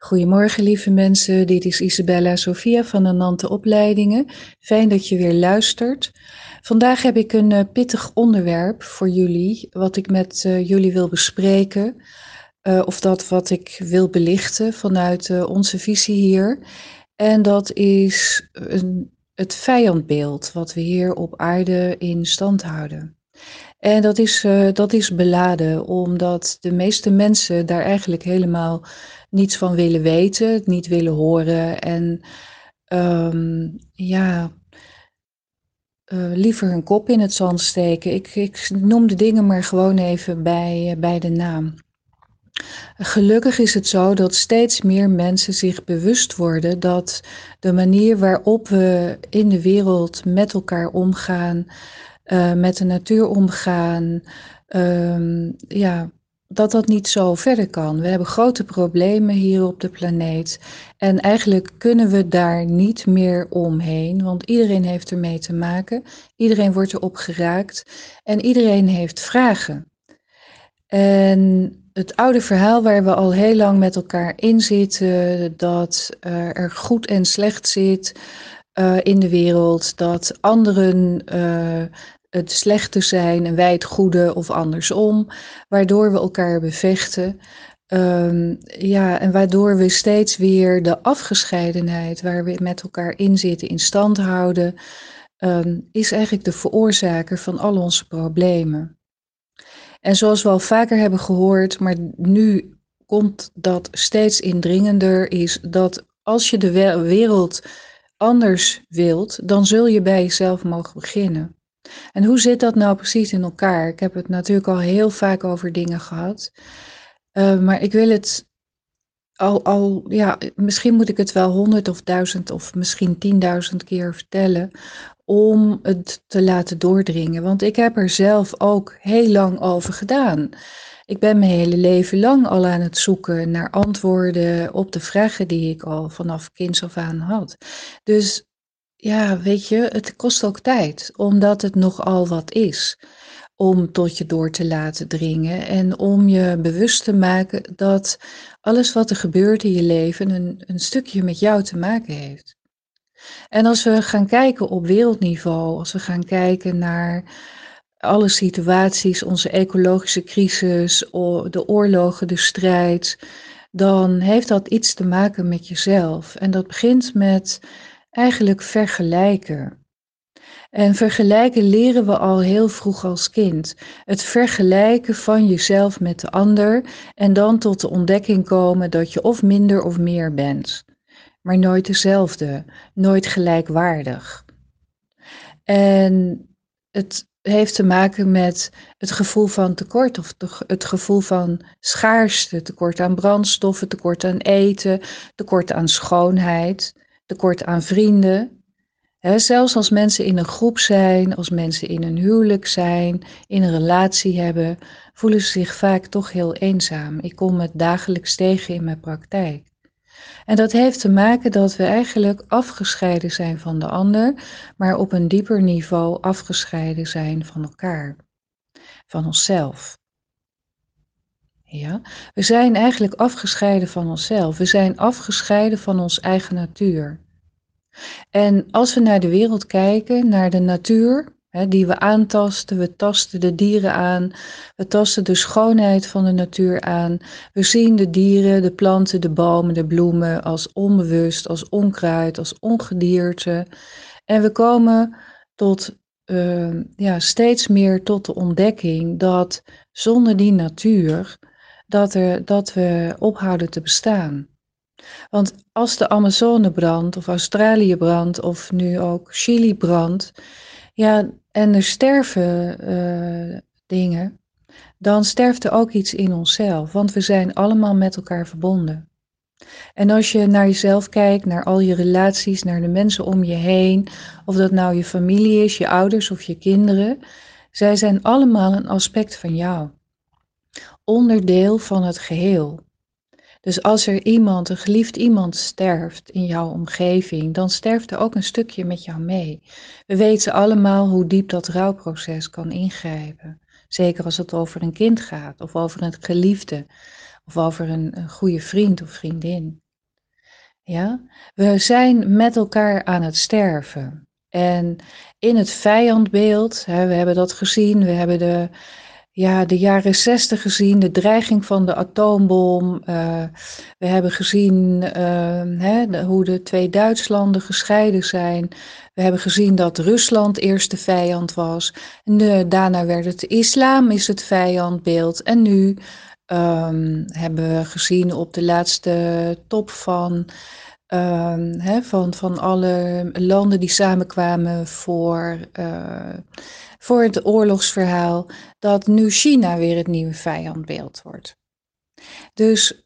Goedemorgen lieve mensen, dit is Isabella Sofia van de Nante Opleidingen. Fijn dat je weer luistert. Vandaag heb ik een uh, pittig onderwerp voor jullie, wat ik met uh, jullie wil bespreken. Uh, of dat wat ik wil belichten vanuit onze visie hier. En dat is een, het vijandbeeld wat we hier op aarde in stand houden. En dat is, dat is beladen, omdat de meeste mensen daar eigenlijk helemaal niets van willen weten, niet willen horen en um, ja, uh, liever hun kop in het zand steken. Ik, ik noem de dingen maar gewoon even bij, uh, bij de naam. Gelukkig is het zo dat steeds meer mensen zich bewust worden dat de manier waarop we in de wereld met elkaar omgaan, uh, met de natuur omgaan, um, ja, dat dat niet zo verder kan. We hebben grote problemen hier op de planeet. En eigenlijk kunnen we daar niet meer omheen, want iedereen heeft ermee te maken. Iedereen wordt erop geraakt en iedereen heeft vragen. En het oude verhaal waar we al heel lang met elkaar in zitten, dat er goed en slecht zit uh, in de wereld, dat anderen uh, het slechte zijn en wij het goede of andersom, waardoor we elkaar bevechten. Um, ja, en waardoor we steeds weer de afgescheidenheid waar we met elkaar in zitten in stand houden, um, is eigenlijk de veroorzaker van al onze problemen. En zoals we al vaker hebben gehoord, maar nu komt dat steeds indringender, is dat als je de wereld anders wilt, dan zul je bij jezelf mogen beginnen. En hoe zit dat nou precies in elkaar? Ik heb het natuurlijk al heel vaak over dingen gehad. Uh, maar ik wil het al, al, ja, misschien moet ik het wel honderd of duizend of misschien tienduizend keer vertellen om het te laten doordringen. Want ik heb er zelf ook heel lang over gedaan. Ik ben mijn hele leven lang al aan het zoeken naar antwoorden op de vragen die ik al vanaf kinds af aan had. Dus ja, weet je, het kost ook tijd, omdat het nogal wat is om tot je door te laten dringen en om je bewust te maken dat alles wat er gebeurt in je leven een, een stukje met jou te maken heeft. En als we gaan kijken op wereldniveau, als we gaan kijken naar alle situaties, onze ecologische crisis, de oorlogen, de strijd, dan heeft dat iets te maken met jezelf. En dat begint met eigenlijk vergelijken. En vergelijken leren we al heel vroeg als kind. Het vergelijken van jezelf met de ander en dan tot de ontdekking komen dat je of minder of meer bent, maar nooit dezelfde, nooit gelijkwaardig. En het heeft te maken met het gevoel van tekort of het gevoel van schaarste, tekort aan brandstoffen, tekort aan eten, tekort aan schoonheid tekort aan vrienden. zelfs als mensen in een groep zijn, als mensen in een huwelijk zijn, in een relatie hebben, voelen ze zich vaak toch heel eenzaam. Ik kom het dagelijks tegen in mijn praktijk. En dat heeft te maken dat we eigenlijk afgescheiden zijn van de ander, maar op een dieper niveau afgescheiden zijn van elkaar, van onszelf. Ja, we zijn eigenlijk afgescheiden van onszelf. We zijn afgescheiden van ons eigen natuur. En als we naar de wereld kijken, naar de natuur, hè, die we aantasten, we tasten de dieren aan, we tasten de schoonheid van de natuur aan. We zien de dieren, de planten, de bomen, de bloemen als onbewust, als onkruid, als ongedierte. En we komen tot uh, ja, steeds meer tot de ontdekking dat zonder die natuur dat, er, dat we ophouden te bestaan. Want als de Amazone brandt, of Australië brandt, of nu ook Chili brandt, ja, en er sterven uh, dingen, dan sterft er ook iets in onszelf, want we zijn allemaal met elkaar verbonden. En als je naar jezelf kijkt, naar al je relaties, naar de mensen om je heen, of dat nou je familie is, je ouders of je kinderen, zij zijn allemaal een aspect van jou onderdeel van het geheel. Dus als er iemand, een geliefd iemand sterft in jouw omgeving, dan sterft er ook een stukje met jou mee. We weten allemaal hoe diep dat rouwproces kan ingrijpen. Zeker als het over een kind gaat, of over een geliefde, of over een, een goede vriend of vriendin. Ja, we zijn met elkaar aan het sterven. En in het vijandbeeld, hè, we hebben dat gezien, we hebben de, ja, de jaren zestig gezien, de dreiging van de atoombom. Uh, we hebben gezien uh, hè, hoe de twee Duitslanden gescheiden zijn. We hebben gezien dat Rusland eerst de vijand was. En daarna werd het islam is het vijandbeeld. En nu um, hebben we gezien op de laatste top van, hè, van, van alle landen die samenkwamen voor, uh, voor het oorlogsverhaal, dat nu China weer het nieuwe vijandbeeld wordt. Dus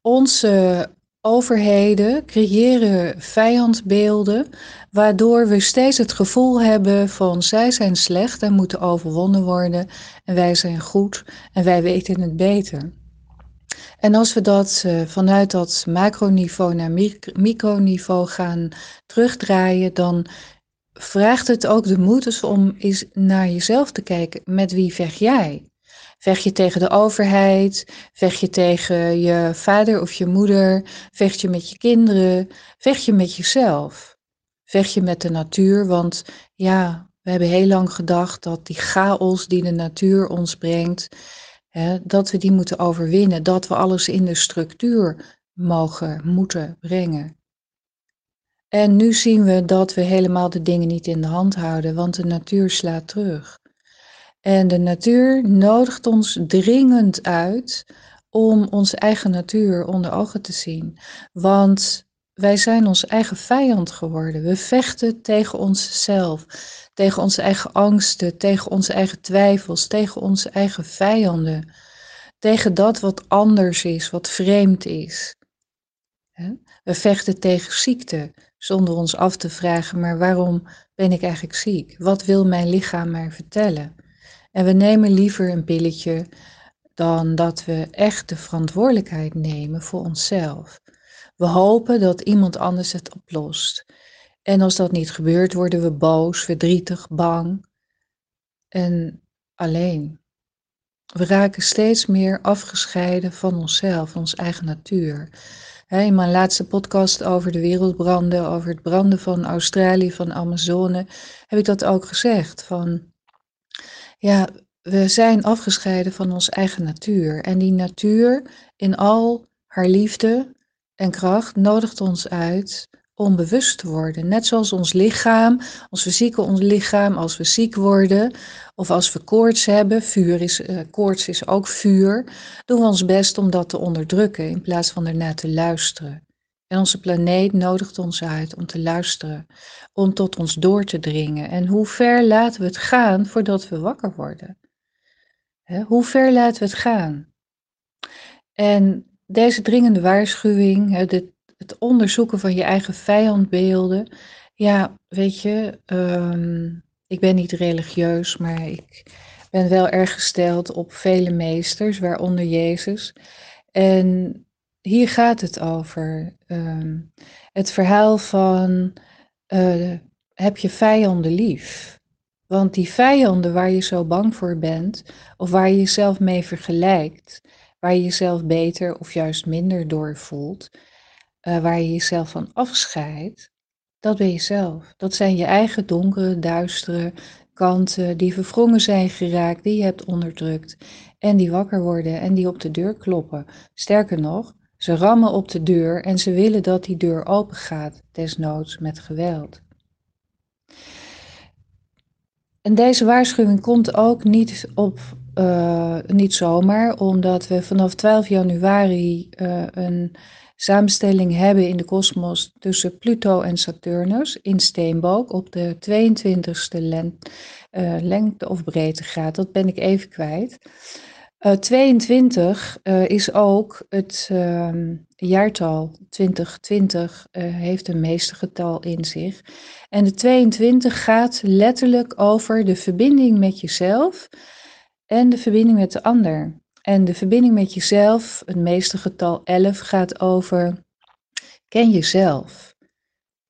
onze overheden creëren vijandbeelden, waardoor we steeds het gevoel hebben van zij zijn slecht en moeten overwonnen worden en wij zijn goed en wij weten het beter. En als we dat uh, vanuit dat macroniveau naar microniveau gaan terugdraaien, dan vraagt het ook de moed om eens naar jezelf te kijken. Met wie vecht jij? Vecht je tegen de overheid? Vecht je tegen je vader of je moeder? Vecht je met je kinderen? Vecht je met jezelf? Vecht je met de natuur? Want ja, we hebben heel lang gedacht dat die chaos die de natuur ons brengt, dat we die moeten overwinnen. Dat we alles in de structuur mogen, moeten brengen. En nu zien we dat we helemaal de dingen niet in de hand houden, want de natuur slaat terug. En de natuur nodigt ons dringend uit om onze eigen natuur onder ogen te zien. Want wij zijn ons eigen vijand geworden. We vechten tegen onszelf, tegen onze eigen angsten, tegen onze eigen twijfels, tegen onze eigen vijanden. Tegen dat wat anders is, wat vreemd is. We vechten tegen ziekte, zonder ons af te vragen, maar waarom ben ik eigenlijk ziek? Wat wil mijn lichaam mij vertellen? En we nemen liever een pilletje dan dat we echt de verantwoordelijkheid nemen voor onszelf. We hopen dat iemand anders het oplost. En als dat niet gebeurt, worden we boos, verdrietig, bang en alleen. We raken steeds meer afgescheiden van onszelf, onze eigen natuur. In mijn laatste podcast over de wereldbranden, over het branden van Australië, van Amazone, heb ik dat ook gezegd. Van ja, we zijn afgescheiden van onze eigen natuur. En die natuur in al haar liefde en kracht nodigt ons uit om bewust te worden. Net zoals ons lichaam, ons fysieke ons lichaam, als we ziek worden of als we koorts hebben, vuur is, uh, koorts is ook vuur, doen we ons best om dat te onderdrukken in plaats van ernaar te luisteren. En onze planeet nodigt ons uit om te luisteren, om tot ons door te dringen. En hoe ver laten we het gaan voordat we wakker worden? hoe ver laten we het gaan? En deze dringende waarschuwing, het onderzoeken van je eigen vijandbeelden. Ja, weet je, ehm, ik ben niet religieus, maar ik ben wel erg gesteld op vele meesters, waaronder Jezus. En hier gaat het over. Ehm, het verhaal van uh, heb je vijanden lief? Want die vijanden waar je zo bang voor bent, of waar je jezelf mee vergelijkt, waar je jezelf beter of juist minder door voelt, uh, waar je jezelf van afscheidt, dat ben je zelf. Dat zijn je eigen donkere, duistere kanten die verwrongen zijn geraakt, die je hebt onderdrukt en die wakker worden en die op de deur kloppen. Sterker nog, ze rammen op de deur en ze willen dat die deur open gaat, desnoods met geweld. En deze waarschuwing komt ook niet, op, uh, niet zomaar, omdat we vanaf 12 januari uh, een samenstelling hebben in de kosmos tussen Pluto en Saturnus in Steenbok op de 22e lengte, uh, lengte of breedtegraad. Dat ben ik even kwijt. Uh, 22 uh, is ook het uh, jaartal 2020 uh, heeft een meestergetal in zich. En de 22 gaat letterlijk over de verbinding met jezelf en de verbinding met de ander. En de verbinding met jezelf, het meestergetal 11, gaat over ken jezelf.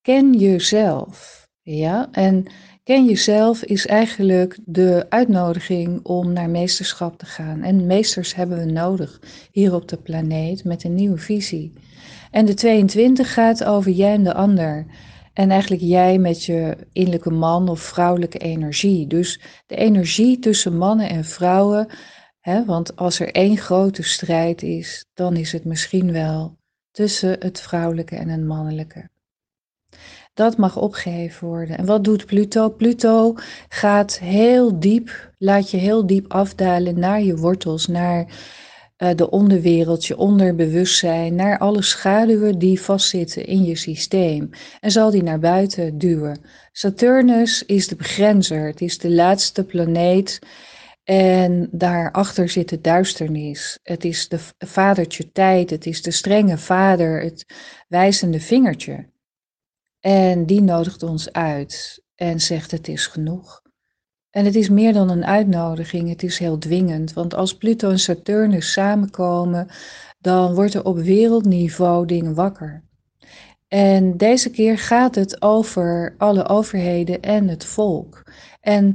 Ken jezelf. Ja, en Ken jezelf is eigenlijk de uitnodiging om naar meesterschap te gaan. En meesters hebben we nodig hier op de planeet met een nieuwe visie. En de 22 gaat over jij en de ander. En eigenlijk jij met je innerlijke man of vrouwelijke energie. Dus de energie tussen mannen en vrouwen. Hè, want als er één grote strijd is, dan is het misschien wel tussen het vrouwelijke en het mannelijke. Dat mag opgeheven worden. En wat doet Pluto? Pluto gaat heel diep, laat je heel diep afdalen naar je wortels, naar de onderwereld, je onderbewustzijn, naar alle schaduwen die vastzitten in je systeem. En zal die naar buiten duwen. Saturnus is de begrenzer, het is de laatste planeet. En daarachter zit de duisternis. Het is de vadertje tijd, het is de strenge vader, het wijzende vingertje. En die nodigt ons uit en zegt het is genoeg. En het is meer dan een uitnodiging, het is heel dwingend. Want als Pluto en Saturnus samenkomen, dan wordt er op wereldniveau dingen wakker. En deze keer gaat het over alle overheden en het volk. En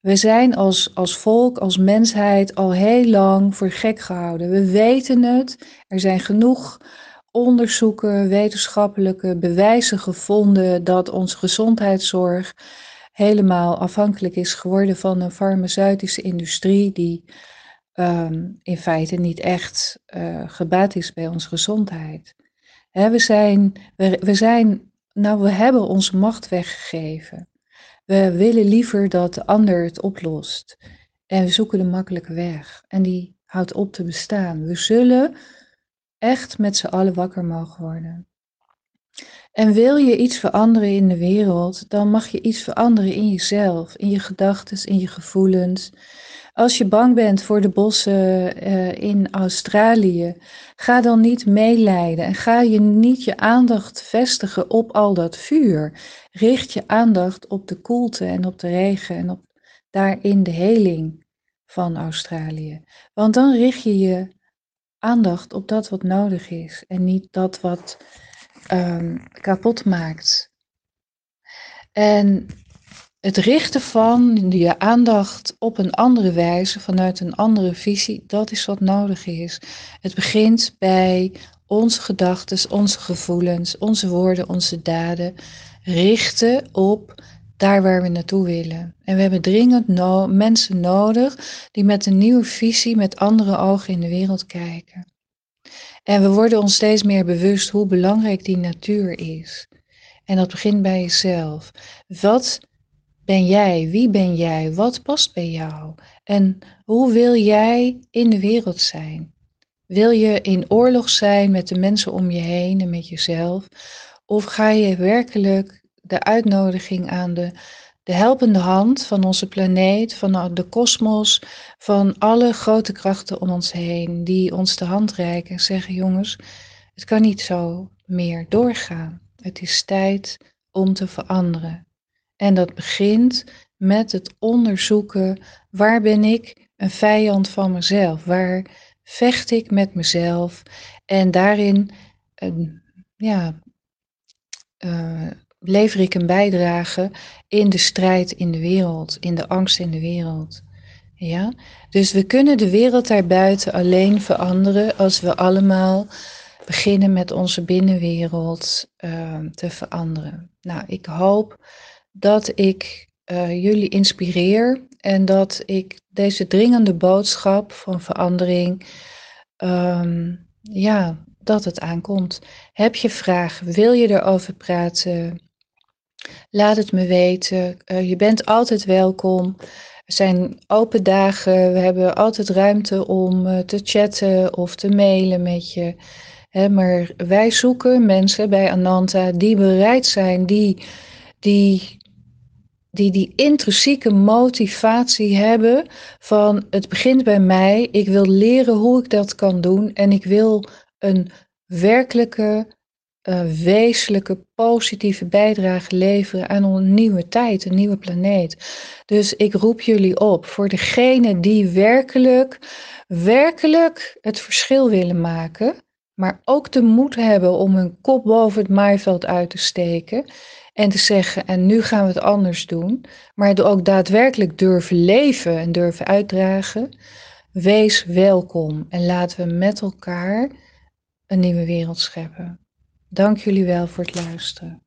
we zijn als, als volk, als mensheid al heel lang voor gek gehouden. We weten het, er zijn genoeg onderzoeken, wetenschappelijke bewijzen gevonden dat onze gezondheidszorg helemaal afhankelijk is geworden van een farmaceutische industrie die ehm, in feite niet echt uh, gebaat is bij onze gezondheid. we, zijn, we, we zijn, nou, we hebben onze macht weggegeven. We willen liever dat de ander het oplost. En we zoeken de makkelijke weg. En die houdt op te bestaan. We zullen echt met z'n allen wakker mogen worden. En wil je iets veranderen in de wereld, dan mag je iets veranderen in jezelf, in je gedachten, in je gevoelens. Als je bang bent voor de bossen uh, in Australië, ga dan niet meelijden en ga je niet je aandacht vestigen op al dat vuur. Richt je aandacht op de koelte en op de regen en op daarin de heling van Australië. Want dan richt je je aandacht op dat wat nodig is en niet dat wat um, kapot maakt. En het richten van je aandacht op een andere wijze, vanuit een andere visie, dat is wat nodig is. Het begint bij onze gedachten, onze gevoelens, onze woorden, onze daden. Richten op daar waar we naartoe willen. En we hebben dringend mensen nodig die met een nieuwe visie, met andere ogen in de wereld kijken. En we worden ons steeds meer bewust hoe belangrijk die natuur is. En dat begint bij jezelf. Wat ben jij? Wie ben jij? Wat past bij jou? En hoe wil jij in de wereld zijn? Wil je in oorlog zijn met de mensen om je heen en met jezelf? Of ga je werkelijk de uitnodiging aan de, de helpende hand van onze planeet, van de kosmos, van alle grote krachten om ons heen, die ons de hand reiken en zeggen: jongens, het kan niet zo meer doorgaan. Het is tijd om te veranderen. En dat begint met het onderzoeken: waar ben ik een vijand van mezelf? Waar vecht ik met mezelf? En daarin ja, uh, lever ik een bijdrage in de strijd in de wereld, in de angst in de wereld. Ja? Dus we kunnen de wereld daarbuiten alleen veranderen als we allemaal beginnen met onze binnenwereld uh, te veranderen. Nou, ik hoop dat ik uh, jullie inspireer en dat ik deze dringende boodschap van verandering, um, ja, dat het aankomt. Heb je vragen? Wil je erover praten? Laat het me weten. Uh, je bent altijd welkom. Er zijn open dagen. We hebben altijd ruimte om uh, te chatten of te mailen met je. Hè, maar wij zoeken mensen bij Ananta die bereid zijn, die die, die, die intrinsieke motivatie hebben van het begint bij mij. Ik wil leren hoe ik dat kan doen en ik wil een werkelijke uh, wezenlijke positieve bijdrage leveren aan een nieuwe tijd, een nieuwe planeet. Dus ik roep jullie op voor degenen die werkelijk, werkelijk het verschil willen maken, maar ook de moed hebben om hun kop boven het maaiveld uit te steken en te zeggen, en nu gaan we het anders doen, maar ook daadwerkelijk durven leven en durven uitdragen. Wees welkom en laten we met elkaar een nieuwe wereld scheppen. Dank jullie wel voor het luisteren.